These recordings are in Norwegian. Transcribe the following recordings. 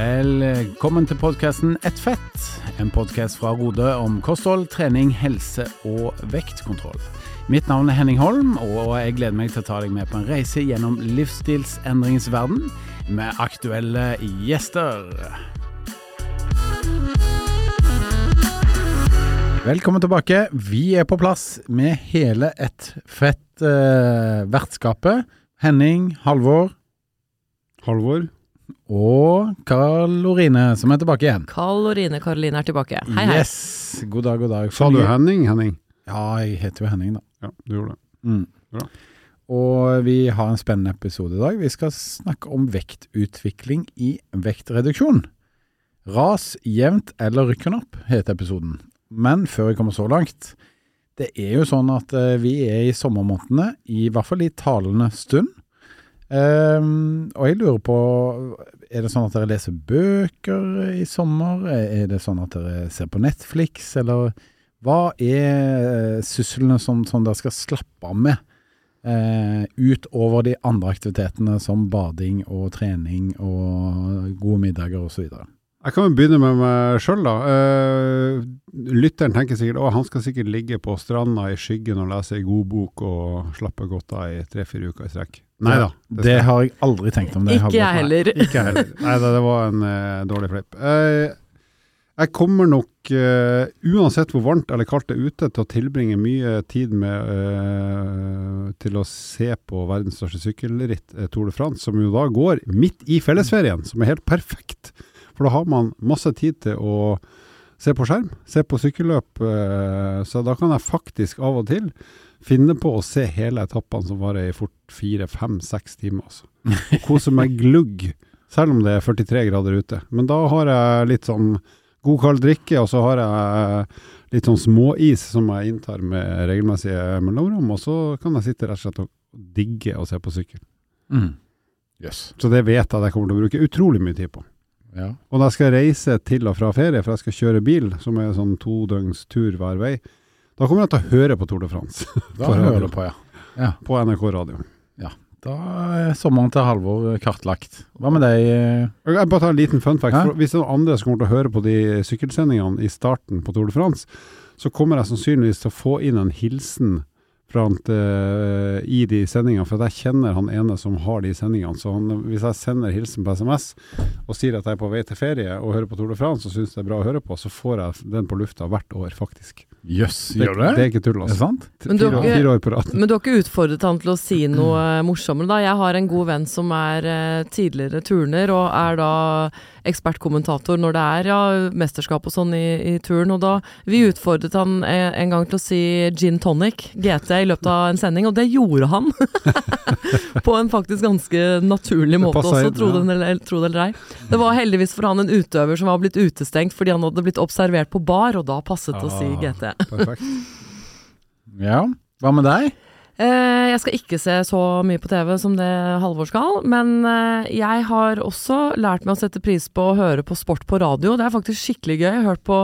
Velkommen til podkasten Ett fett, en podkast fra Rode om kosthold, trening, helse og vektkontroll. Mitt navn er Henning Holm, og jeg gleder meg til å ta deg med på en reise gjennom livsstilsendringens verden med aktuelle gjester. Velkommen tilbake. Vi er på plass med hele Ett fett-vertskapet. Henning, Halvor Halvor. Og Karl-Orine, som er tilbake igjen. Karl-Orine Karoline er tilbake. Hei, hei. Yes, god dag, god dag. Sa du Henning? Henning? Ja, jeg heter jo Henning, da. Ja, du gjorde det. Mm. Bra. Og vi har en spennende episode i dag. Vi skal snakke om vektutvikling i vektreduksjon. Ras jevnt eller rykken opp, heter episoden. Men før vi kommer så langt, det er jo sånn at eh, vi er i sommermånedene, i hvert fall i talende stund. Ehm, og jeg lurer på, er det sånn at dere leser bøker i sommer? Er det sånn at dere ser på Netflix, eller hva er syslene som, som dere skal slappe av med? Eh, utover de andre aktivitetene som bading og trening og gode middager osv. Jeg kan jo begynne med meg sjøl, da. Eh, lytteren tenker sikkert at han skal sikkert ligge på stranda i skyggen og lese ei god bok og slappe godt av i tre-fire uker i strekk. Nei da. Det, har jeg aldri tenkt om. det Ikke jeg heller. Ikke jeg heller. Nei da, det var en uh, dårlig flipp. Uh, jeg kommer nok, uh, uansett hvor varmt eller kaldt det er ute, til å tilbringe mye tid med eh, til å se på verdens største sykkelritt, eh, Tour de France, som jo da går midt i fellesferien, som er helt perfekt. For da har man masse tid til å se på skjerm, se på sykkelløp, eh, så da kan jeg faktisk av og til finne på å se hele etappene som varer i fort fire, fem, seks timer. Altså. Og kose meg glugg, selv om det er 43 grader ute. Men da har jeg litt sånn god kald drikke, og så har jeg litt sånn småis som jeg inntar med regelmessige mellomrom, og så kan jeg sitte rett og slett og digge å se på sykkel. Mm. Yes. Så det vet jeg at jeg kommer til å bruke utrolig mye tid på. Ja. Og når jeg skal reise til og fra ferie, for jeg skal kjøre bil, som er sånn to døgns tur hver vei, da kommer jeg til å høre på Tour de France Da hører du på, ja. ja. på NRK radio. Ja. Da er sommeren til Halvor kartlagt. Hva med deg? eh? Jeg bare tar en liten fun fact. For hvis det er noen andre som kommer til å høre på de sykkelsendingene i starten på Tour de France, så kommer jeg sannsynligvis til å få inn en hilsen fra uh, i de sendingene, for jeg kjenner han ene som har de sendingene. Så han, hvis jeg sender hilsen på SMS og sier at jeg er på vei til ferie og hører på Tour de France og syns det er bra å høre på, så får jeg den på lufta hvert år, faktisk. Jøss, yes, gjør du det? det er ikke tull, altså. sant? Men du har Fire, år på rad. Men du har ikke utfordret han til å si noe morsommere, da? Jeg har en god venn som er eh, tidligere turner, og er da ekspertkommentator når det er ja, mesterskap og sånn i, i turn. Og da Vi utfordret han en, en gang til å si gin tonic, GT, i løpet av en sending, og det gjorde han! På en faktisk ganske naturlig måte også, tro det, eller, tro det eller ei. Det var heldigvis for han en utøver som var blitt utestengt fordi han hadde blitt observert på bar, og da passet det å si Ah. GT. Perfekt. Ja. Hva med deg? Eh, jeg skal ikke se så mye på TV som det Halvor skal, men eh, jeg har også lært meg å sette pris på å høre på sport på radio. Det er faktisk skikkelig gøy. Jeg har hørt på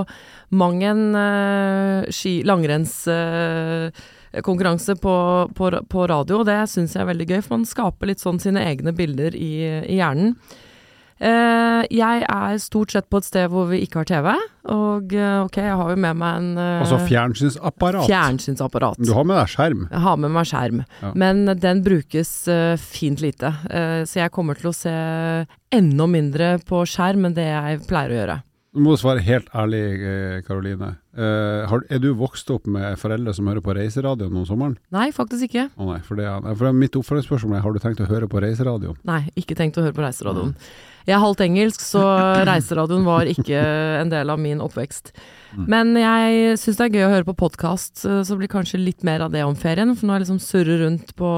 mang en eh, ski langrennskonkurranse på, på, på radio, og det syns jeg er veldig gøy, for man skaper litt sånn sine egne bilder i, i hjernen. Eh, jeg er stort sett på et sted hvor vi ikke har TV, og eh, ok, jeg har jo med meg en eh, Altså fjernsynsapparat. fjernsynsapparat. Du har med deg skjerm. Jeg har med meg skjerm, Ja. men den brukes fint lite. Så jeg kommer til å se enda mindre på skjerm enn det jeg pleier å gjøre. Du må svare helt ærlig, Karoline. Eh, har, er du vokst opp med foreldre som hører på reiseradioen om sommeren? Nei, faktisk ikke. Å nei, for det er, for mitt oppfølgingsspørsmål er har du tenkt å høre på reiseradioen? Nei, ikke tenkt å høre på reiseradioen. Jeg er halvt engelsk, så reiseradioen var ikke en del av min oppvekst. Men jeg syns det er gøy å høre på podkast, så blir kanskje litt mer av det om ferien. For nå er jeg liksom surrer rundt på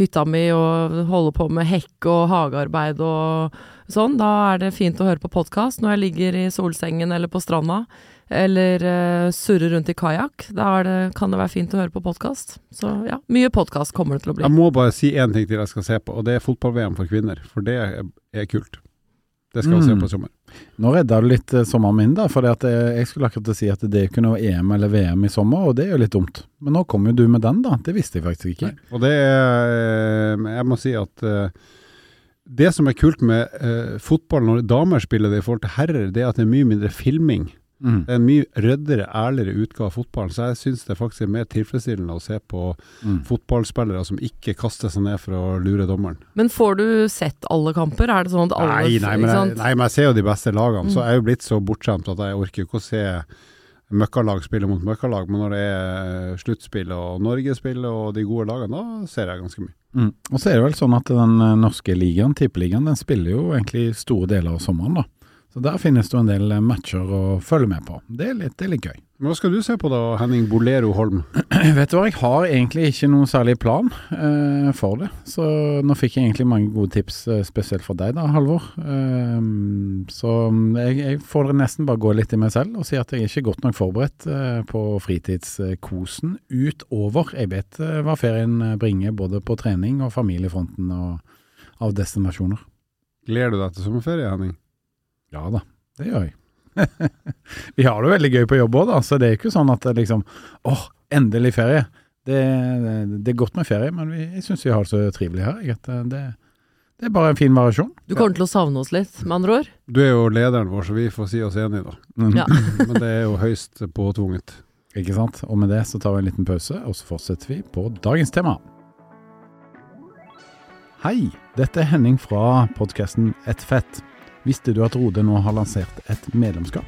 hytta mi og holder på med hekk og hagearbeid og sånn. Da er det fint å høre på podkast når jeg ligger i solsengen eller på stranda. Eller uh, surrer rundt i kajakk. Da er det, kan det være fint å høre på podkast. Så ja, mye podkast kommer det til å bli. Jeg må bare si én ting til jeg skal se på, og det er fotball-VM for kvinner. For det er, er kult. Det skal vi se Mm. på i sommer. Nå redda du litt eh, sommeren min, da. For jeg skulle akkurat si at det er ikke noe EM eller VM i sommer, og det er jo litt dumt. Men nå kom jo du med den, da. Det visste jeg faktisk ikke. Nei. Og det er eh, Jeg må si at eh, det som er kult med uh, fotball når damer spiller det i forhold til herrer, det er at det er mye mindre filming. Mm. Det er en mye røddere, ærligere utgave av fotballen. Så jeg syns det faktisk er mer tilfredsstillende å se på Mm. fotballspillere som ikke kaster seg ned for å lure dommeren. Men får du sett alle kamper? Er det sånn at alle Nei, nei, men jeg, nei, men jeg ser jo de beste lagene. Så Mm. jeg er jo blitt så bortskjemt at jeg orker ikke å se møkkalag spiller mot møkkalag. Men når det er sluttspill og Norge spiller og de gode lagene, da ser jeg ganske mye. Mm. Og så er det vel sånn at den eh, norske ligaen, tippeligaen, den spiller jo egentlig store deler av sommeren, da. Så der finnes det jo en del eh, matcher å følge med på. Det er litt, det er litt gøy. Hva skal du se på da, Henning Bolero Holm? Vet du hva, jeg har egentlig ikke noen særlig plan eh, for det. Så nå fikk jeg egentlig mange gode tips, eh, spesielt for deg da, Halvor. Eh, så jeg, jeg får nesten bare gå litt i meg selv og si at jeg er ikke godt nok forberedt eh, på fritidskosen utover. Jeg vet eh, hva ferien eh, bringer både på trening og familiefronten og av destinasjoner. Gleder du deg til sommerferie, Henning? Ja da, det gjør jeg. Vi har det veldig gøy på jobb òg, da, så det er ikke sånn at det liksom åh, endelig ferie. Det, det, det er godt med ferie, men vi, jeg syns vi har det så trivelig her. Jeg, at det, det er bare en fin variasjon. Du kommer til å savne oss litt, med andre ord? Du er jo lederen vår, så vi får si oss enige, da. Mhm. Ja. Men det er jo høyst påtvunget. Ikke sant? Og med det så tar vi en liten pause, og så fortsetter vi på dagens tema. Hei, dette er Henning fra podkasten Et fett. Visste du at Rode nå har lansert et medlemskap?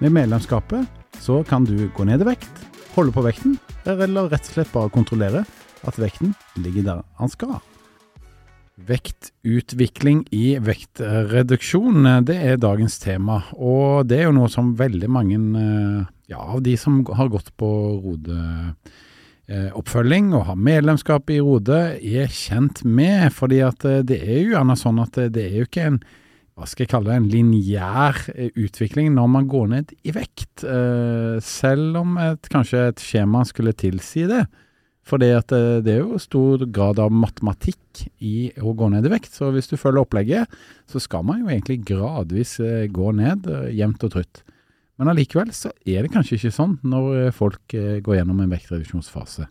Med medlemskapet så kan du gå ned i vekt, holde på vekten, eller rett og slett bare kontrollere at vekten ligger der han skal. Vektutvikling i vektreduksjon, det er dagens tema. Og det er jo noe som veldig mange eh, ja, av de som har gått på Rode eh, oppfølging og har medlemskap i Rode, er kjent med. Fordi at eh, det er jo gjerne sånn at det er jo ikke en hva skal jeg kalle det, en lineær eh, utvikling når man går ned i vekt. Eh, selv om et, kanskje et skjema skulle tilsi det. For eh, det er jo stor grad av matematikk i å gå ned i vekt. Så hvis du følger opplegget, så skal man jo egentlig gradvis gå ned, jevnt og trutt. Men allikevel så er det kanskje ikke sånn når folk går gjennom en vektreduksjonsfase.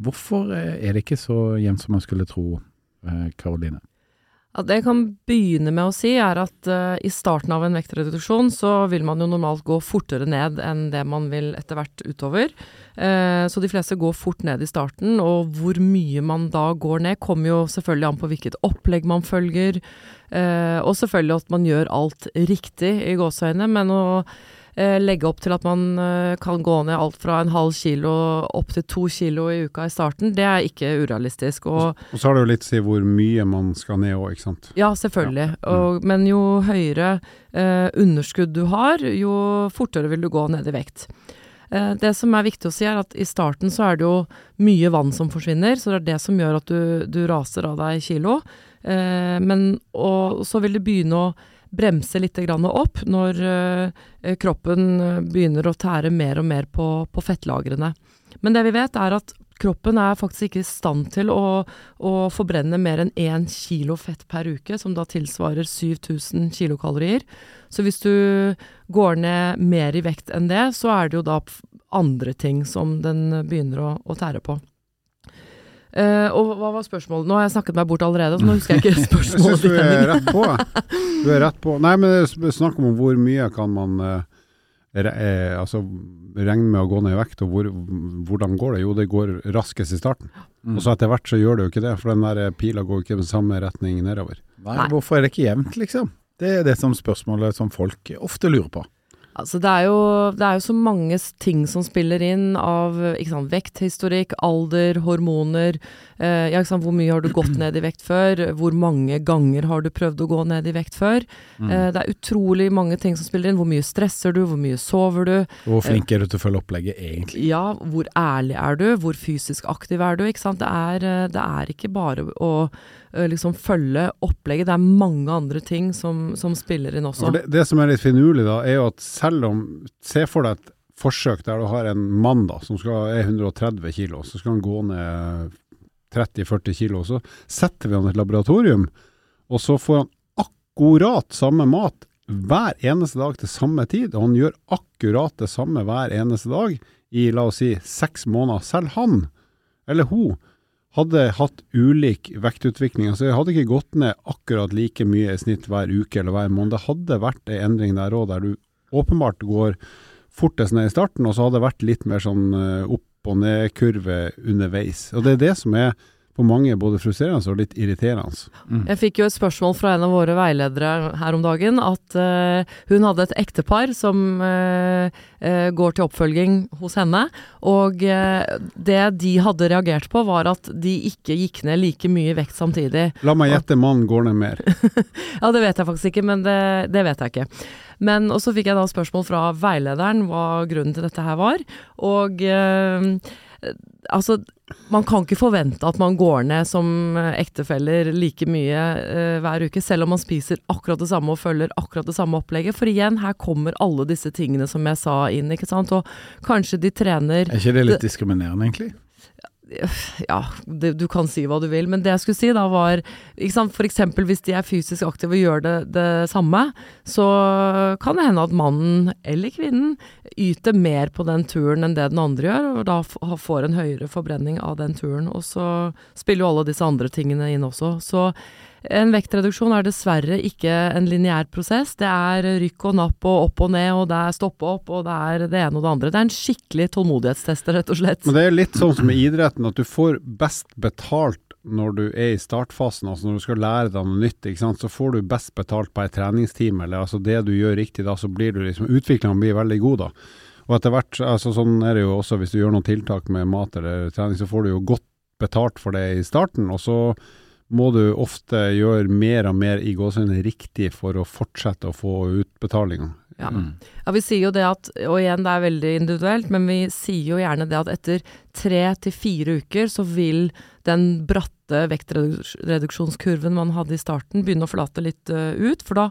Hvorfor er det ikke så jevnt som man skulle tro, Karoline? Det jeg kan begynne med å si, er at uh, i starten av en vektreduksjon så vil man jo normalt gå fortere ned enn det man vil etter hvert utover. Uh, så de fleste går fort ned i starten, og hvor mye man da går ned, kommer jo selvfølgelig an på hvilket opplegg man følger, uh, og selvfølgelig at man gjør alt riktig i gåseøynene, men å legge opp til at man eh, kan gå ned alt fra en halv kilo opp til to kilo i uka i starten, det er ikke urealistisk. Og Og så har det jo litt å si hvor mye man skal ned òg, ikke sant. ja, selvfølgelig. Og, men jo høyere eh, underskudd du har, jo fortere vil du gå ned i vekt. Eh, det som er viktig å si, er at i starten så er det jo mye vann som forsvinner, så det er det som gjør at du, du raser av deg kilo. Eh, men og så vil det begynne å bremse litt opp når eh, kroppen eh, begynner å tære mer og mer på, på fettlagrene. Men det vi vet er at kroppen er faktisk ikke i stand til å, å forbrenne mer enn én kilo fett per uke, som da tilsvarer 7000 kilokalorier. Så hvis du går ned mer i vekt enn det, så er det jo da andre ting som den begynner å, å tære på. Eh, og hva var spørsmålet? Nå har jeg snakket meg bort allerede, så nå husker jeg ikke spørsmålet. Jeg syns du er rett på. Du er rett på. Nei, men snakk om hvor mye kan man uh, re, eh, altså, regne med å gå ned i vekt, og hvor, hvordan går det? Jo, det går raskest i starten. Mm. Og så etter hvert så gjør det jo ikke det, for den der pila går ikke i samme retning nedover. Nei, Nei. hvorfor er det ikke jevnt, liksom? Det er det som spørsmålet som folk ofte lurer på. Altså, det, er jo, det er jo så mange ting som spiller inn av sant, vekthistorikk, alder, hormoner. Eh, ja, sant, hvor mye har du gått ned i vekt før? Hvor mange ganger har du prøvd å gå ned i vekt før? Mm. Eh, det er utrolig mange ting som spiller inn. Hvor mye stresser du? Hvor mye sover du? Hvor flink er du til å følge opplegget egentlig? Ja, hvor ærlig er du? Hvor fysisk aktiv er du? Det er, eh, det er ikke bare å eh, liksom følge opplegget, det er mange andre ting som, som spiller inn også. Og det, det som er litt finurlig da, er jo at selv om Se for deg et forsøk der du har en mann da, som skal, er 130 kilo, så skal han gå ned 30-40 kilo. Så setter vi han i et laboratorium, og så får han akkurat samme mat hver eneste dag til samme tid. Og han gjør akkurat det samme hver eneste dag i la oss si seks måneder. Selv han, eller hun, hadde hatt ulik vektutvikling. Altså jeg hadde ikke gått ned akkurat like mye i snitt hver uke eller hver måned. Det hadde vært en endring der òg, der du åpenbart går fortest ned i starten, og så hadde det vært litt mer sånn eh, opp og ned-kurve underveis. Og det er det som er for mange både frustrerende og litt irriterende. Jeg fikk jo et spørsmål fra en av våre veiledere her om dagen, at uh, hun hadde et ektepar som uh, uh, går til oppfølging hos henne, og det de hadde reagert på var at de ikke gikk ned like mye i vekt samtidig. La meg gjette, mannen går ned mer. Ja, det vet jeg faktisk ikke, men det, det vet jeg ikke. Men og så fikk jeg da spørsmål fra veilederen hva grunnen til dette her var. Og altså, man kan ikke forvente at man går ned som ektefeller like mye uh, hver uke, selv om man spiser akkurat det samme og følger akkurat det samme opplegget. For igjen, her kommer alle disse tingene som jeg sa inn, ikke sant. Og kanskje de trener Er ikke det litt diskriminerende, egentlig? Ja, det, du kan si hva du vil, men det jeg skulle si da var ikke sant, For eksempel hvis de er fysisk aktive og gjør det, det samme, så kan det hende at mannen eller kvinnen yter mer på den turen enn det den andre gjør, og da får en høyere forbrenning av den turen. Og så spiller jo alle disse andre tingene inn også. Så en vektreduksjon er dessverre ikke en lineær prosess. Det er rykk og napp og opp og ned, og det er stoppe opp, og det er det ene og det andre. Det er en skikkelig tålmodighetstest, rett og slett. Men det er litt sånn som i idretten, at du får best betalt når du er i startfasen, altså når du skal lære deg noe nytt, ikke sant? så får du best betalt på en treningstime, eller altså det du gjør riktig da, så blir du liksom, utviklingen blir veldig god da. Og etter hvert, altså sånn er det jo også hvis du gjør noen tiltak med mat eller trening, så får du jo godt betalt for det i starten, og så må du ofte gjøre mer og mer i gåsehudene riktig for å fortsette å få utbetalinger. Ja. Mm. Ja, vi sier jo det at, og igjen det er veldig individuelt, men vi sier jo gjerne det at etter tre til fire uker så vil den bratte vektreduksjonskurven man hadde i starten begynne å flate litt eh, ut, for da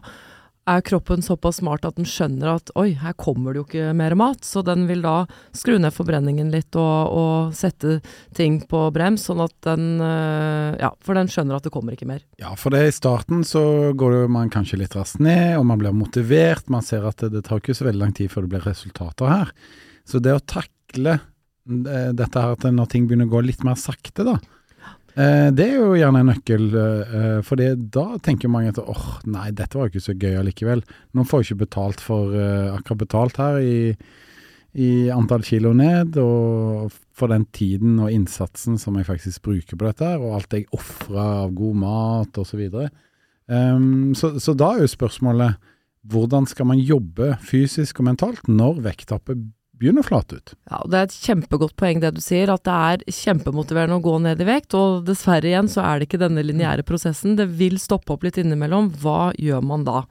er kroppen såpass smart at den skjønner at oi, her kommer det jo ikke mer mat, så den vil da skru ned forbrenningen litt og, og sette ting på brems, sånn at den eh, Ja, for den skjønner at det kommer ikke mer. Ja, for det i starten så går man kanskje litt raskt ned, og man blir motivert. Man ser at det, det tar ikke så veldig lang tid før det blir resultater her. Så det å takle eh, dette her at når ting begynner å gå litt mer sakte, da. Eh, Det er jo gjerne en nøkkel, eh, for da tenker mange at åh, nei, dette var jo ikke så gøy allikevel. Nå får jeg ikke betalt for eh, akkurat betalt her i, i antall kilo ned, og for den tiden og innsatsen som jeg faktisk bruker på dette, og alt jeg ofrer av god mat osv. Så, um, så Så da er jo spørsmålet hvordan skal man jobbe fysisk og mentalt når vekttappet begynner flat ut? Ja, og Det er et kjempegodt poeng det du sier, at det er kjempemotiverende å gå ned i vekt. Og dessverre igjen så er det ikke denne lineære prosessen. Det vil stoppe opp litt innimellom. Hva gjør man da?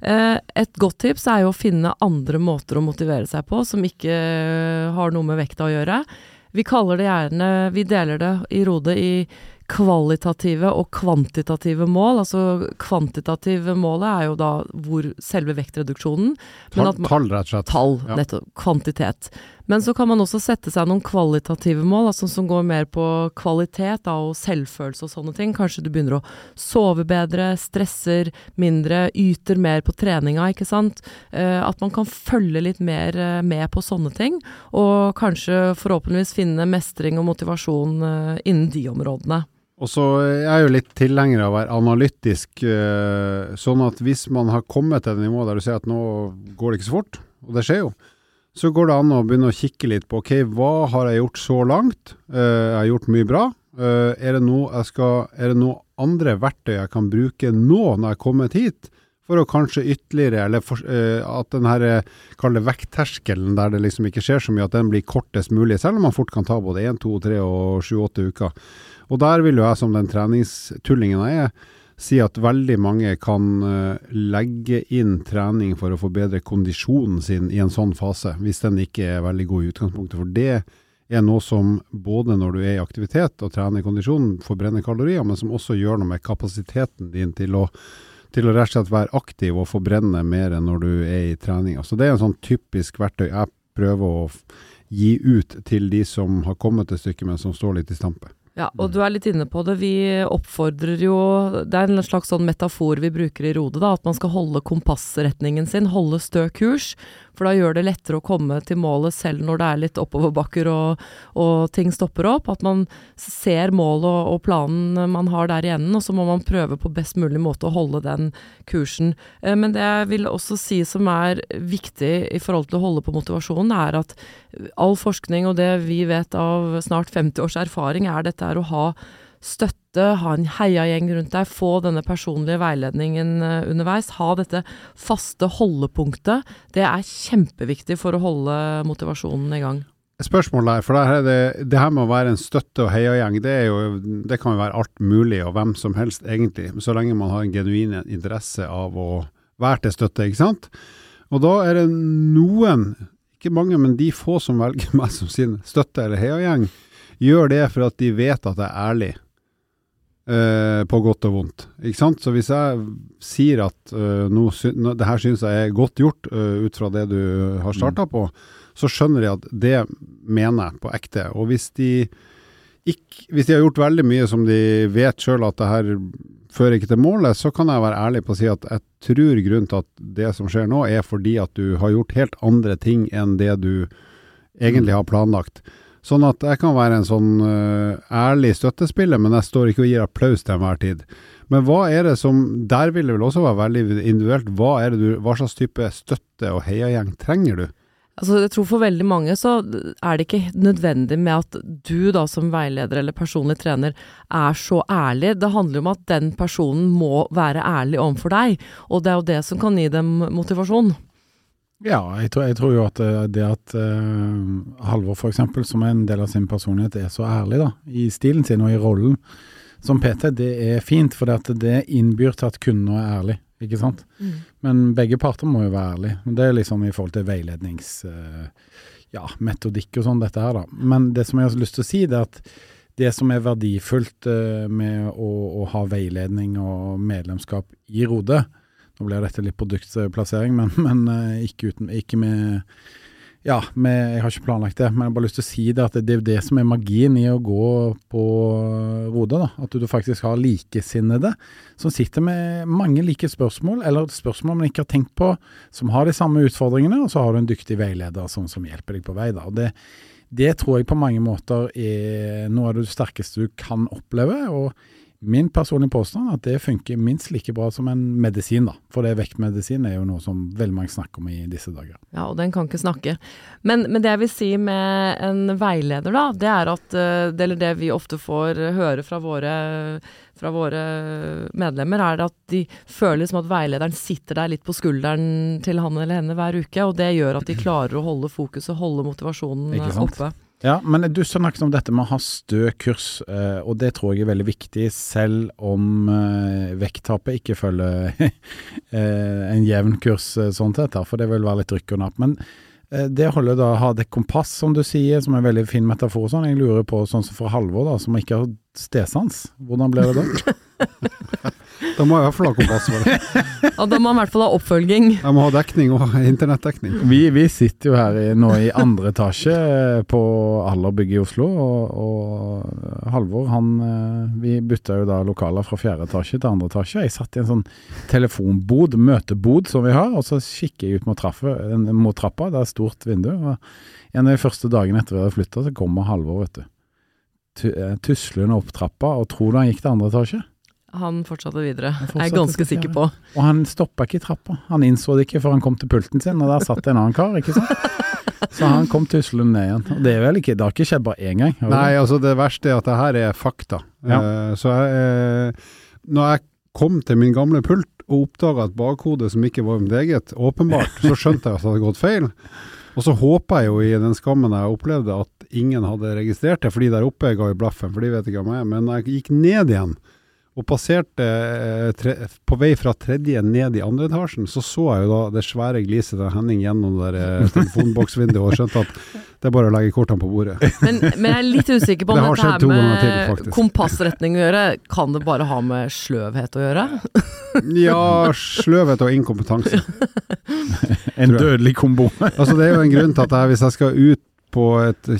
Eh, et godt tips er jo å finne andre måter å motivere seg på som ikke eh, har noe med vekta å gjøre. Vi kaller det gjerne Vi deler det i Rode i kvalitative og kvantitative mål. Altså kvantitative målet er jo da hvor selve vektreduksjonen men Tall, man- tall rett og slett. tall, Ja. nettopp, kvantitet. Men så kan man også sette seg noen kvalitative mål, altså som går mer på kvalitet da, og selvfølelse og sånne ting. Kanskje du begynner å sove bedre, stresser mindre, yter mer på treninga, ikke sant. Eh, at man kan følge litt mer eh, med på sånne ting, og kanskje forhåpentligvis finne mestring og motivasjon eh, innen de områdene. Og så er jeg jo litt tilhenger av å være analytisk, eh, sånn at hvis man har kommet til det nivå der du ser at nå går det ikke så fort, og det skjer jo, så går det an å begynne å kikke litt på ok, hva har jeg gjort så langt? Eh, jeg har gjort mye bra. Eh, er, det noe skal, er det noe andre verktøy jeg kan bruke nå når jeg er kommet hit? For å kanskje ytterligere, eller for, eh, at den her, eh, kall vektterskelen, der det liksom ikke skjer så mye, at den blir kortest mulig, selv om man fort kan ta både 1, 2, 3 og 7-8 uker. Og der vil jo jeg som den treningstullingen jeg er, si at veldig mange kan eh, legge inn trening for å forbedre kondisjonen sin i en sånn fase, hvis den ikke er veldig god i utgangspunktet. For det er noe som både når du er i aktivitet og trener kondisjonen, forbrenner kalorier, men som også gjør noe med kapasiteten din til å til å rett og slett være aktiv og forbrenne mer enn når du er i trening. Så det er en sånn typisk verktøy jeg prøver å gi ut til de som har kommet til stykket, men som står litt i stampe. Ja, og du er litt inne på det. Vi oppfordrer jo Det er en slags sånn metafor vi bruker i Rode, da. At man skal holde kompassretningen sin, holde stø kurs. For da gjør det lettere å komme til målet selv når det er litt oppoverbakker og, og ting stopper opp. At man ser målet og, og, planen man har der i enden, og så må man prøve på best mulig måte å holde den kursen. Eh, men det jeg vil også si som er viktig i forhold til å holde på motivasjonen, er at all forskning og det vi vet av snart 50 års erfaring, er dette er å ha støtte, ha en heiagjeng rundt deg, få denne personlige veiledningen uh, underveis. Ha dette faste holdepunktet. Det er kjempeviktig for å holde motivasjonen i gang. Spørsmålet her, for der det, det, her med å være en støtte- og heiagjeng, det, det kan jo være alt mulig og hvem som helst, egentlig. Så lenge man har en genuin interesse av å være til støtte, ikke sant. Og da er det noen, ikke mange, men de få som velger meg som sin støtte- eller heiagjeng, gjør det for at de vet at jeg er ærlig. Uh, på godt og vondt. Ikke sant? Så hvis jeg sier at uh, no, no, det her syns jeg er godt gjort uh, ut fra det du har starta mm. på, så skjønner de at det mener jeg på ekte. Og hvis de, ikke, hvis de har gjort veldig mye som de vet sjøl at det her fører ikke til målet, så kan jeg være ærlig på å si at jeg tror grunnen til at det som skjer nå, er fordi at du har gjort helt andre ting enn det du egentlig har planlagt. Sånn at jeg kan være en sånn uh, ærlig støttespiller, men jeg står ikke og gir applaus til enhver tid. Men hva er det som Der vil det vel også være veldig individuelt. Hva, er det du, hva slags type støtte og heiagjeng trenger du? Altså, jeg tror For veldig mange så er det ikke nødvendig med at du da som veileder eller personlig trener er så ærlig. Det handler jo om at den personen må være ærlig overfor deg, og det er jo det som kan gi dem motivasjon. Ja, jeg tror, jeg tror, jo at eh, det at uh, Halvor f.eks., som er en del av sin personlighet, er så ærlig da, i stilen sin og i rollen som PT, det er fint, for det, det innbyr til at kunden er ærlig, ikke sant. Mm. Men begge parter må jo være ærlige. Det er liksom i forhold til veilednings... Uh, ja, og sånn, dette her, da. Men det som jeg har lyst til å si, det er at det som er verdifullt uh, med å, å, ha veiledning og medlemskap i Rode, nå blir dette litt produktplassering, men, men eh, ikke, uten, ikke med ja, med, jeg har ikke planlagt det, men jeg har bare lyst til å si det at det er det som er magien i å gå på Rode. da, At du faktisk har likesinnede som sitter med mange like spørsmål, eller spørsmål man ikke har tenkt på, som har de samme utfordringene, og så har du en dyktig veileder som, som hjelper deg på vei. da, og det, det tror jeg på mange måter er noe av det sterkeste du kan oppleve. og Min personlige påstand er at det funker minst like bra som en medisin, da. For det vektmedisin er jo noe som veldig mange snakker om i disse dager. Ja, og den kan ikke snakke. Men, men det jeg vil si med en veileder, da, det er at eh, det, eller det vi ofte får høre fra våre, fra våre medlemmer, er at de føler som at veilederen sitter der litt på skulderen til han eller henne hver uke, og det gjør at de klarer å holde fokuset, holde motivasjonen oppe. Ja, men du snakket om dette med å ha stø kurs, eh, og det tror jeg er veldig viktig, selv om eh, vekttapet ikke følger eh, en jevn kurs sånn sett, for det vil være litt rykk og napp. Men det holder da å ha det kompass, som du sier, som er en veldig fin metafor. Sånn. Jeg lurer på, sånn som for Halvor, som ikke har stesans, hvordan blir det da? Da må jeg i hvert fall ha kompass for det. ja, da må man i hvert fall ha oppfølging. Jeg må ha dekning og internettdekning. Vi, vi sitter jo her i, nå i andre etasje på Allerbygget i Oslo, og, og Halvor han eh, Vi bytta jo da lokaler fra fjerde etasje til andre etasje. Jeg satt i en sånn telefonbod, møtebod som vi har, og så kikker jeg ut mot, traffe, mot trappa, det er stort vindu. og En av de første dagene etter vi hadde flytta, så kommer Halvor, vet du. Eh, tuslende opp trappa, og tror du han gikk til andre etasje? Han fortsatte videre, han fortsatte jeg er ganske sikker på. Og han stoppa ikke i trappa. Han innså det ikke før han kom til pulten sin, og der satt en annen kar, ikke sant. Så han kom tuslende ned igjen. Og det er vel ikke, det har ikke skjedd bare én gang? Nei, altså det verste er at det her er fakta. Ja. Uh, så jeg, uh, når jeg kom til min gamle pult og oppdaga et bakhode som ikke var mitt eget, åpenbart, så skjønte jeg at det hadde gått feil. Og så håper jeg jo i den skammen jeg opplevde at ingen hadde registrert det, fordi der oppe ga jo blaffen, for de vet ikke hvem jeg er. Men jeg gikk ned igjen, og passerte eh, tre, på vei fra tredje ned i andre etasjen, så så jeg jo da det svære gliset til Henning gjennom der eh, telefonboksvinduet og skjønte at det er bare å legge kortene på bordet. Men, men, jeg er litt usikker på om det dette her med til, kompassretning å gjøre, kan det bare ha med sløvhet å gjøre? ja, sløvhet og inkompetanse. en dødelig kombo. altså Det er jo en grunn til at jeg, hvis jeg skal ut på et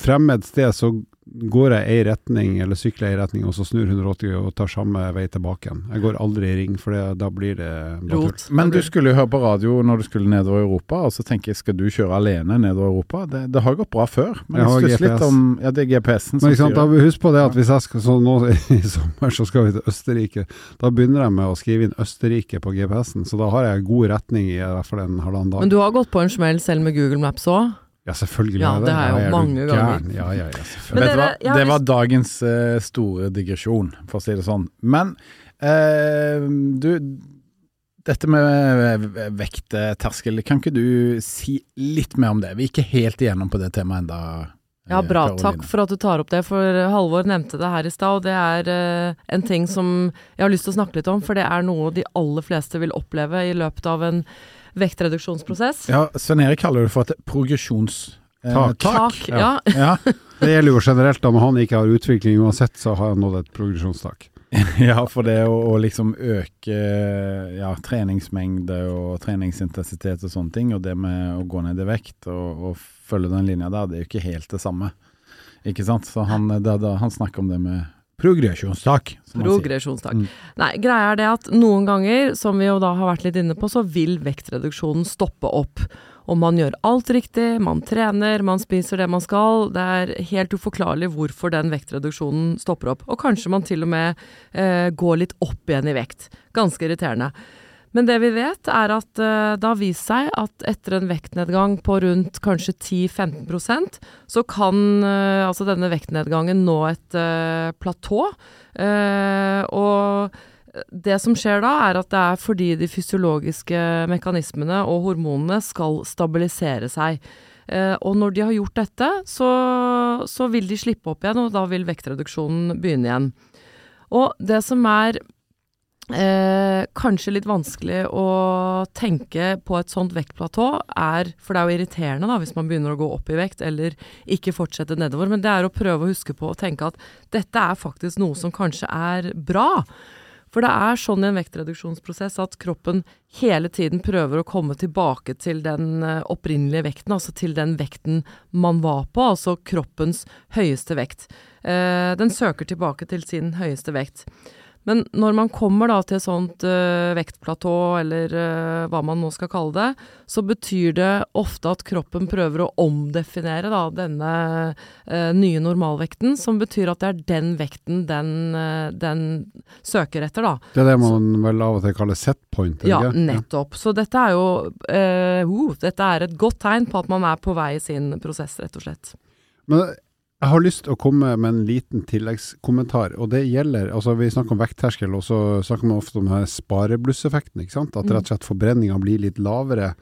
fremmed sted, så går jeg ei retning, eller sykler ei retning, og så snur 180 og tar samme vei tilbake igjen. Jeg går aldri i ring, for det, da blir det. Rot. Men du skulle jo høre på radio når du skulle nedover Europa, og så tenker jeg skal du kjøre alene nedover Europa? Det, det har gått bra før, men Jeg jeg stusser litt om Ja, det er GPS-en som sier sant, styrer. husk på det at hvis jeg skal så nå i sommer så skal vi til Østerrike, da begynner jeg med å skrive inn Østerrike på GPS-en, så da har jeg god retning i i hvert fall en halvannen dag. Men du har gått på en smell selv med Google Maps òg? Ja, selvfølgelig. Ja, er det har jeg jo er du mange ganger. Ja, ja, ja, dere, det var dagens uh, store digresjon, for å si det sånn. Men uh, du dette med eh, vektterskel, kan ikke du si litt mer om det? Vi er ikke helt igjennom på det temaet enda. Ja, bra. Karoline. Takk for at du tar opp det, for Halvor nevnte det her i stad, og det er uh, en ting som jeg har lyst til å snakke litt om, for det er noe de aller fleste vil oppleve i løpet av en vektreduksjonsprosess. Ja, Svein Erik kaller det for et progresjonstak. Tak. Tak, ja. ja. Det gjelder jo generelt da, når han ikke har utvikling uansett, så har han nådd et progresjonstak. Ja, for det å, å liksom øke ja, treningsmengde og treningsintensitet og sånne ting, og det med å gå ned i vekt og, og følge den linja der, det er jo ikke helt det samme. Ikke sant? Så han, da, han snakker om det med progresjonstak. Progresjonstak. Mm. Nei, greia er det at noen ganger, som vi jo da har vært litt inne på, så vil vektreduksjonen stoppe opp. Og man gjør alt riktig, man trener, man spiser det man skal. Det er helt uforklarlig hvorfor den vektreduksjonen stopper opp. Og kanskje man til og med eh, går litt opp igjen i vekt. Ganske irriterende. Men det vi vet, er at eh, det har vist seg at etter en vektnedgang på rundt kanskje 10-15% så kan eh, altså denne vektnedgangen nå et eh, platå. Og det som skjer da, er at det er fordi de fysiologiske mekanismene og hormonene skal stabilisere seg. Og når de har gjort dette, så, så vil de slippe opp igjen, og da vil vektreduksjonen begynne igjen. Og det som er eh, kanskje litt vanskelig å tenke på et sånt vektplatå, er For det er jo irriterende da, hvis man begynner å gå opp i vekt, eller ikke fortsette nedover. Men det er å prøve å huske på å tenke at dette er faktisk noe som kanskje er bra. For det er sånn i en vektreduksjonsprosess at kroppen hele tiden prøver å komme tilbake til den eh, opprinnelige vekten, altså til den vekten man var på, altså kroppens høyeste vekt. Eh, den søker tilbake til sin høyeste vekt. Men når man kommer da til et sånt uh, vektplatå, eller uh, hva man nå skal kalle det, så betyr det ofte at kroppen prøver å omdefinere da denne uh, nye normalvekten, som betyr at det er den vekten den, den søker etter, da. Det er det man vel av og til kaller set point? Ja, ikke? nettopp. Så dette er jo uh, Dette er et godt tegn på at man er på vei i sin prosess, rett og slett. Men jeg har lyst til å komme med en liten tilleggskommentar, og det gjelder altså Vi snakker om vektterskel, og så snakker man ofte om spareblusseffekten. ikke sant? At Mm. rett og slett forbrenninga blir litt lavere.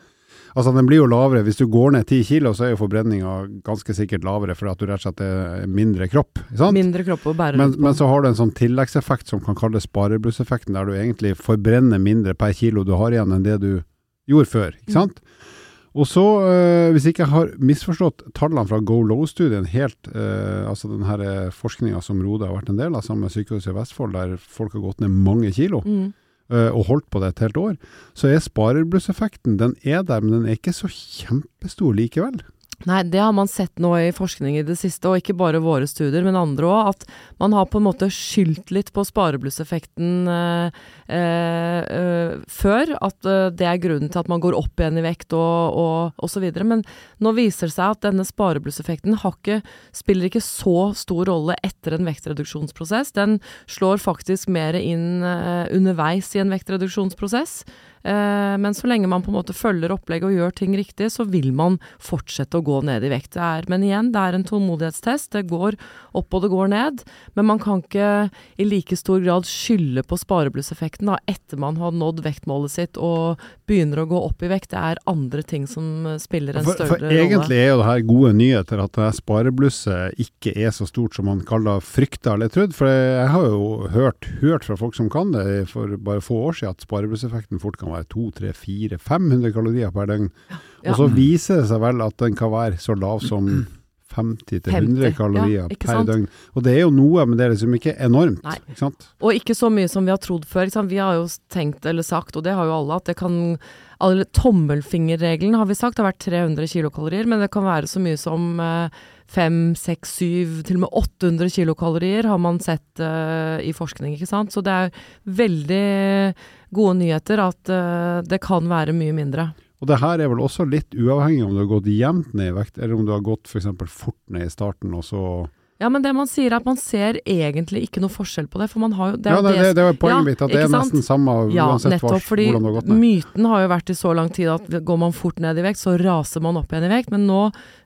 Altså Den blir jo lavere hvis du går ned ti kilo, så er jo forbrenninga ganske sikkert lavere fordi at du rett og slett er mindre kropp. ikke sant? Mindre kropp å bære Men, men så har du en sånn tilleggseffekt som kan kalles spareblusseffekten, der du egentlig forbrenner mindre per kilo du har igjen enn det du gjorde før. Mm. ikke sant? Og så, eh, hvis ikke jeg har misforstått tallene fra Go Low-studien helt, eh, altså den her øh, forskninga som Rode har vært en del av sammen med Sykehuset i Vestfold, der folk har gått ned mange kilo Mm. Eh, og holdt på det et helt år, så er spareblusseffekten, den er der, men den er ikke så kjempestor likevel. Nei, det har man sett nå i forskning i det siste, og ikke bare våre studier, men andre òg, at man har på en måte skyldt litt på spareblusseffekten eh, eh, eh, før. At eh, det er grunnen til at man går opp igjen i vekt og, og, så videre. Men nå viser det seg at denne spareblusseffekten ikke, spiller ikke så stor rolle etter en vektreduksjonsprosess. Den slår faktisk mer inn eh, underveis i en vektreduksjonsprosess. Eh, men så lenge man på en måte følger opplegget og gjør ting riktig, så vil man fortsette å gå ned i vekt. Er, men igjen, det er en tålmodighetstest. Det går opp og det går ned. Men man kan ikke i like stor grad skylde på spareblusseffekten da, etter man har nådd vektmålet sitt og begynner å gå opp i vekt. Det er andre ting som eh, spiller en større rolle. for for egentlig er jo det her gode nyheter at det spareblusset ikke er så stort som man kaller frykta eller trodd. For jeg har jo hørt, hørt fra folk som kan det for bare få år siden at spareblusseffekten fort kan være 2, 3, 4, 500 kalorier per døgn. Ja. Og så viser det seg vel at den kan være så lav som 50-100 kalorier ja, per døgn. Og det er jo noe, men det er liksom ikke enormt. Nei. Ikke sant? Og ikke så mye som vi har trodd før. Vi har jo tenkt, eller sagt, og det har jo alle, at det kan alle, Tommelfingerregelen har vi sagt har vært 300 kilokalorier, men det kan være så mye som eh, 5, 6, 7, til og med 800 kilokalorier har man sett uh, i forskning, ikke sant. Så det er veldig gode nyheter at uh, det kan være mye mindre. Og det her er vel også litt uavhengig om du har gått jevnt ned i vekt, eller om du har gått f.eks. fort ned i starten, og så Ja, men det man sier er at man ser egentlig ikke noe forskjell på det, for man har jo det Ja, det, det, det var poenget Ja, mitt, at det er nesten samme Ja, uansett hva, nettopp, fordi hvordan du har gått ned. myten har jo vært i så lang tid at går man fort ned i vekt, så raser man opp igjen i vekt. Men nå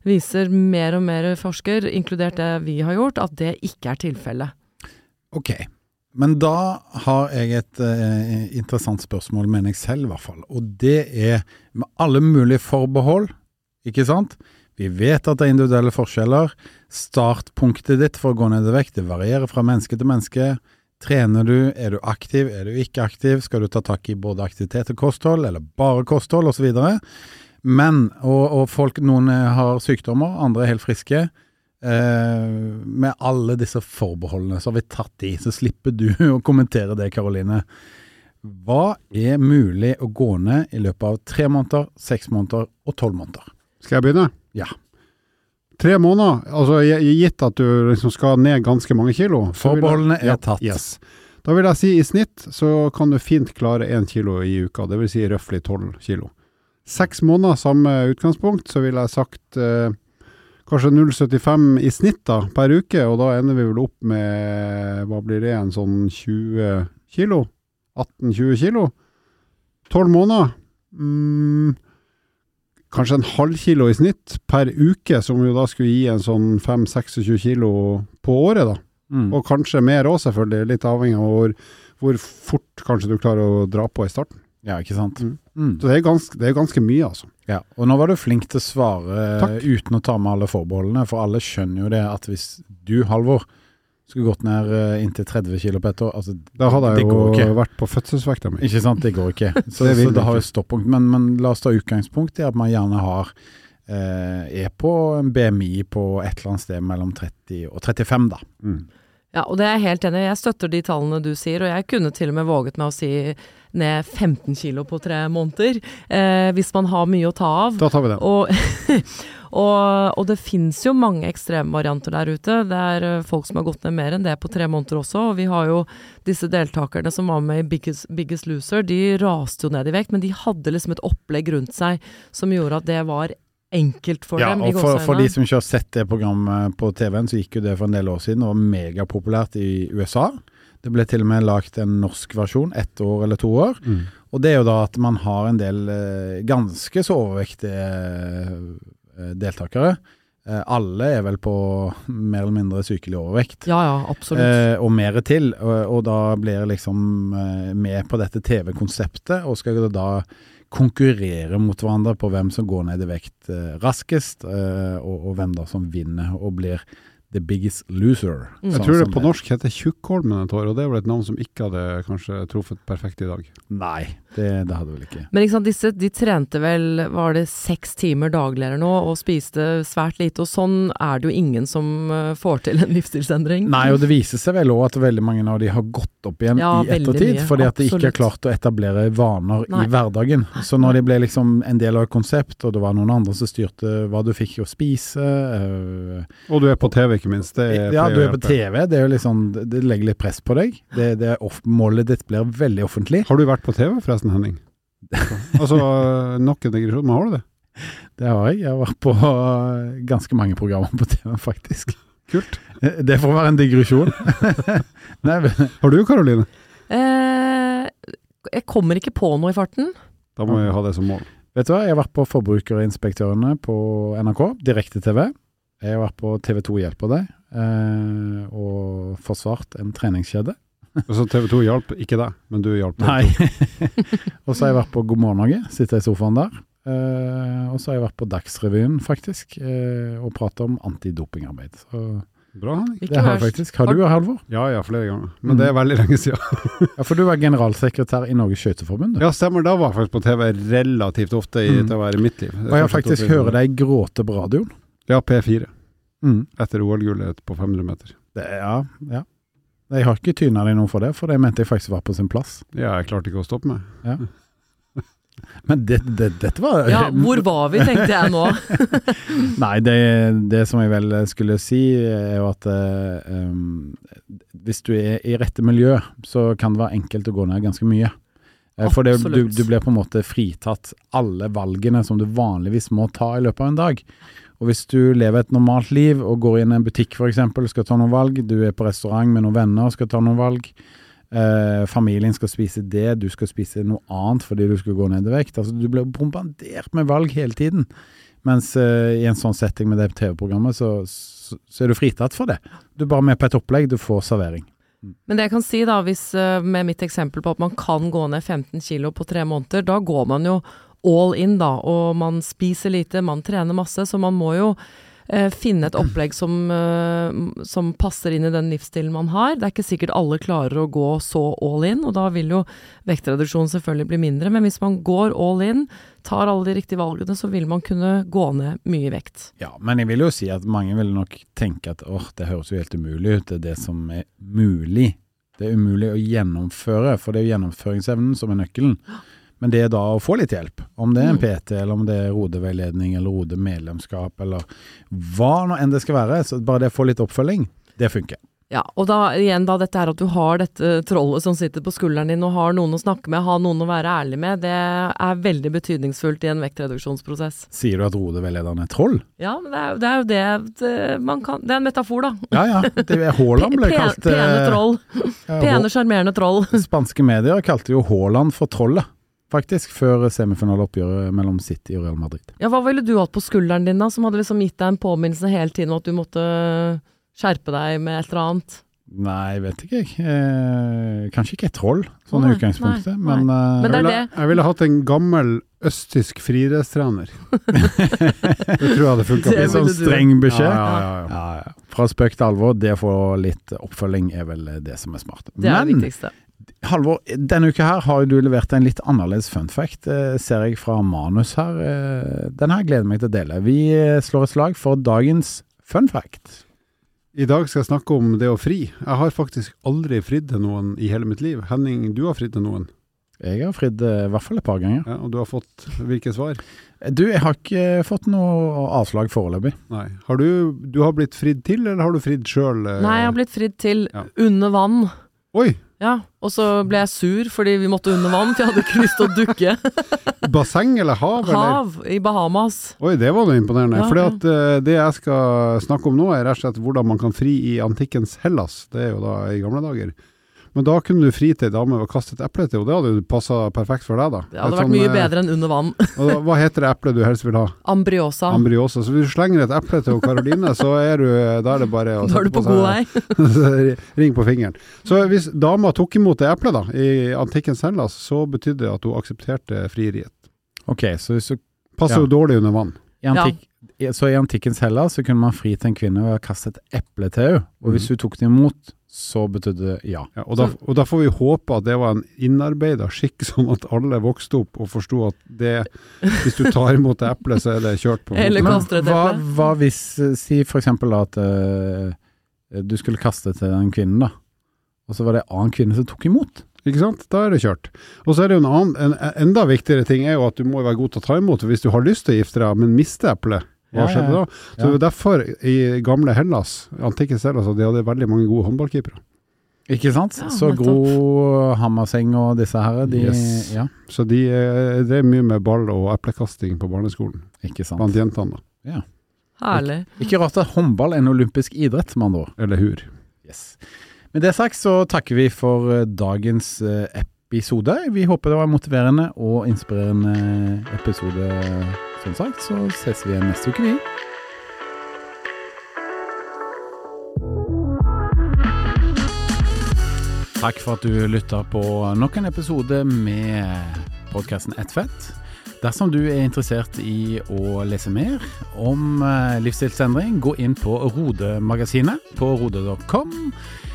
viser mer og mer forsker, inkludert det vi har gjort, at det ikke er tilfellet. Ok, men da har jeg et eh, interessant spørsmål, mener jeg selv i hvert fall. Og det er med alle mulige forbehold, ikke sant? Vi vet at det er individuelle forskjeller. Startpunktet ditt for å gå ned i vekt det varierer fra menneske til menneske. Trener du, er du aktiv, er du ikke aktiv, skal du ta tak i både aktivitet og kosthold, eller bare kosthold osv. Men, og, og folk, noen har sykdommer, andre er helt friske. Eh, med alle disse forbeholdene så har vi tatt de, så slipper du å kommentere det, Karoline. Hva er mulig å gå ned i løpet av tre måneder, seks måneder og tolv måneder? Skal jeg begynne? Ja. Tre måneder, altså gitt at du liksom skal ned ganske mange kilo. Forbeholdene jeg- er Ja, tatt. Yes. Da vil jeg si i snitt så kan du fint klare én kilo i uka, det vil si røftlig tolv kilo. Seks måneder, samme utgangspunkt, så ville jeg sagt eh, kanskje 0,75 i snitt da, per uke, og da ender vi vel opp med, hva blir det, en sånn 20 kilo? 18-20 kilo? 12 måneder? Mm, kanskje en halv kilo i snitt per uke, som jo da skulle gi en sånn 5-26 kilo på året da. Mm. Og kanskje mer òg, selvfølgelig, litt avhengig av hvor, hvor fort kanskje du klarer å dra på i starten. Ja, ikke sant. Mm. Mm. Så det er ganske, det er ganske mye, altså. Ja, og nå var du flink til å svare Takk. uten å ta med alle forbeholdene, for alle skjønner jo det at hvis du, Halvor, skulle gått ned eh, inntil 30 kg på ett år, altså Da hadde jeg jo vært på fødselsvekta mi. Ikke sant, det går ikke. Så, Det så det har jo stoppunkt. Men, men la oss ta utgangspunkt i at man gjerne har eh, er på en BMI på et eller annet sted mellom 30 og 35, da. Mm. Ja, og det er jeg helt enig i. Jeg støtter de tallene du sier, og jeg kunne til og med våget meg å si ned 15 kilo på tre måneder, eh, hvis man har mye å ta av. Da tar vi det. Og, og, og det fins jo mange ekstremvarianter der ute. Det er eh, folk som har gått ned mer enn det på tre måneder også. Og vi har jo disse deltakerne som var med i Biggest, Biggest Loser. De raste jo ned i vekt, men de hadde liksom et opplegg rundt seg som gjorde at det var enkelt for Ja, dem. Ja, og for, for de som ikke har sett det programmet på TV-en, så gikk jo det for en del år siden og var megapopulært i USA. Det ble til og med lagt en norsk versjon, ett år eller to år. Mm. Og det er jo da at man har en del eh, ganske så overvektige eh, deltakere. Eh, alle er vel på mer eller mindre sykelig overvekt. Ja, ja, absolutt. Eh, og mer til, og, og da blir jeg liksom med på dette TV-konseptet, og skal da konkurrere mot hverandre på hvem som går ned i vekt eh, raskest, eh, og, og hvem da som vinner og blir the biggest loser. Mm. Jeg tror det på norsk heter Tjukkholmen et år, og det er vel et navn som ikke hadde kanskje truffet perfekt i dag. Nei, det, det hadde vel ikke. Men ikke sant, disse de trente vel, var det seks timer daglig eller noe, og spiste svært lite. Og sånn er det jo ingen som eh, får til en livsstilsendring. Nei, og det viser seg vel òg at veldig mange av de har gått opp igjen Ja, i ettertid, mye, fordi at de ikke har klart å etablere vaner Nei. i hverdagen. Så når de ble liksom en del av et konsept, og det var noen andre som styrte hva du fikk å spise øh, Og du er på TV, ikke minst. Det Ja, du er på. TV, det, er jo liksom, det legger litt press på deg. Det, det er off, målet ditt blir veldig offentlig. Har du vært på TV forresten, Henning? altså, nok en digresjon, men har du det? Det har jeg. Jeg har vært på øh, ganske mange programmer på TV, faktisk. Kult. Det får være en digresjon. Nei, men, Har du, Karoline? Eh, jeg kommer ikke på noe i farten. Da må vi ha det som mål. vet du hva, jeg har vært på Forbrukerinspektørene på NRK, direkte-TV. Jeg har vært på TV 2 Hjelper deg, eh, og forsvart en treningskjede. Så TV 2 hjalp ikke deg, men du hjalp. Nei. og så har jeg vært på God morgen Norge, sitter i sofaen der. Eh, og så har jeg vært på Dagsrevyen, faktisk, eh, og pratet om antidopingarbeid. Så Bra, Henning. Det har jeg faktisk. Har du, Halvor? Ja ja, flere ganger. Men det er veldig lenge siden. Ja, for du var generalsekretær i Norges Skøyteforbund. Ja, stemmer. Da var jeg faktisk på TV relativt ofte i, Mm. til å være i mitt liv. Og jeg har faktisk hørt deg gråte på radioen. Ja, P4. Mm. etter OL-gullet på 500 meter. Det, ja, ja. Jeg har ikke tyna deg noe for det, for det mente jeg faktisk var på sin plass. Ja, jeg klarte ikke å stoppe meg. Men det, det, dette var Ja, hvor var vi, tenkte jeg nå. Nei, det, det som jeg vel skulle si, er jo at um, hvis du er i rette miljø, så kan det være enkelt å gå ned ganske mye. Eh, For det, du, du blir på en måte fritatt alle valgene som du vanligvis må ta i løpet av en dag. Og hvis du lever et normalt liv og går inn i en butikk f.eks., skal ta noen valg, du er på restaurant med noen venner og skal ta noen valg, eh, familien skal spise det, du skal spise noe annet fordi du skal gå ned i vekt. Altså, du blir bombardert med valg hele tiden. Mens eh, i en sånn setting med det TV-programmet, så, så, så er du fritatt for det. Du er bare med på et opplegg, du får servering. Men det jeg kan si da, hvis eh, med mitt eksempel på at man kan gå ned 15 kilo på tre måneder, da går man jo all in da, og man spiser lite, man trener masse, så man må jo eh, finne et opplegg som, eh, som passer inn i den livsstilen man har. Det er ikke sikkert alle klarer å gå så all in, og da vil jo vektreduksjonen selvfølgelig bli mindre, men hvis man går all in, tar alle de riktige valgene, så vil man kunne gå ned mye i vekt. Ja, men jeg vil jo si at mange vil nok tenke at åh, det høres jo helt umulig ut, det er det som er mulig. Det er umulig å gjennomføre, for det er jo gjennomføringsevnen som er nøkkelen. Men det er da å få litt hjelp, om det er en Mm. PT, eller om det er rodeveiledning, eller rodemedlemskap, eller hva nå enn det skal være, så bare det å få litt oppfølging, det funker. Ja, og da igjen da dette er at du har dette trollet som sitter på skulderen din og har noen å snakke med, har noen å være ærlig med, det er veldig betydningsfullt i en vektreduksjonsprosess. Sier du at rodeveilederen er troll? Ja, men det er, det er jo det, det man kan Det er en metafor, da. Ja ja, det er Haaland ble kalt Pene eh, troll. Pene, sjarmerende troll. Spanske medier kalte jo Haaland for trollet, faktisk, før semifinaleoppgjøret mellom City og Real Madrid. Ja, hva ville du hatt på skulderen din, da, som hadde liksom gitt deg en påminnelse hele tiden om at du måtte skjerpe deg med et eller annet? Nei, vet ikke jeg. Eh, kanskje ikke et troll, sånn i utgangspunktet, nei, men, uh, Men det Jeg ville, jeg ville hatt en gammel østtysk friidrettstrener. det tror jeg hadde funka. Det en sånn streng beskjed. Ja, ja, ja. Fra spøk til alvor, det å få litt oppfølging er vel det som er smart. Det er det Men viktigste. Halvor, denne uka her har du levert en litt annerledes fun fact, eh, ser jeg fra manus her. Eh, Den her gleder jeg meg til å dele. Vi eh, slår et slag for dagens fun fact. I dag skal jeg snakke om det å fri. Jeg har faktisk aldri fridd til noen i hele mitt liv. Henning, du har fridd til noen, Jeg har fridd i hvert fall et par ganger. ja, og du har fått hvilke svar? Du, jeg har ikke fått noe avslag foreløpig. Nei. Har du, du har blitt fridd til, eller har du fridd sjøl? Nei, jeg har blitt fridd til ja. under vann. Oi! Ja, og så ble jeg sur fordi vi måtte under vann, for jeg hadde ikke lyst til å dukke. Basseng eller hav? Eller? Hav i Bahamas. Oi, det var noe imponerende. Ja, fordi at eh, det jeg skal snakke om nå, er rett og slett hvordan man kan fri i antikkens Hellas. Det er jo da i gamle dager. Men da kunne du fri til ei dame og kaste et eple til, og det hadde jo passa perfekt for deg, da. Det hadde Et vært sånn, mye eh, bedre enn under vann. og da, hva heter det eplet du helst vil ha? Ambriosa. Ambriosa. Så hvis du slenger et eple til Karoline, så er du, da er det bare å Da er du på god vei. Ring på fingeren. Så hvis dama tok imot det eplet da, i antikkens Hellas, så betydde det at hun aksepterte frieriet. Ok, så, hvis du, Passer Ja. jo dårlig under vann. i antikk, ja. så i antikkens Hellas så kunne man fri til en kvinne ved å kaste et eple til henne, og hvis Mhm. hun tok det imot, så betydde det ja. Ja, og, da, og da får vi håpe at det var en innarbeida skikk, sånn at alle vokste opp og forsto at det, hvis du tar imot det eplet, så er det kjørt på. Eller kaster et hva, eple. hva hvis, eh, si for eksempel at uh, du skulle kaste til den kvinnen da, og så var det en annen kvinne som tok imot. Ikke sant? Da er det kjørt. Og så er det jo en annen, en, en enda viktigere ting er jo at du må være god til å ta imot. Hvis du har lyst til å gifte deg, men miste eplet, hva Ja, ja, skjedde da? Så det er derfor i gamle Hellas, antikkens Hellas, de hadde veldig mange gode håndballkeepere. Ikke sant? Ja, så. Gro Hammerseng og disse her, de, Yes. ja, Så de eh, drev mye med ball og eplekasting på barneskolen, ikke sant. blant jentene, da. Herlig. Ikke rart at håndball er en olympisk idrett, med andre ord. Eller hur. Yes. Med det sagt så takker vi for eh, dagens eh, episode. Vi håper det var en motiverende og inspirerende episode, som sagt. Så ses vi igjen neste uke, vi. Takk for at du lytta på nok en episode med podkasten Ett fett. Dersom du er interessert i å lese mer om eh, livsstilsendring, gå inn på Rode-magasinet på rode.com.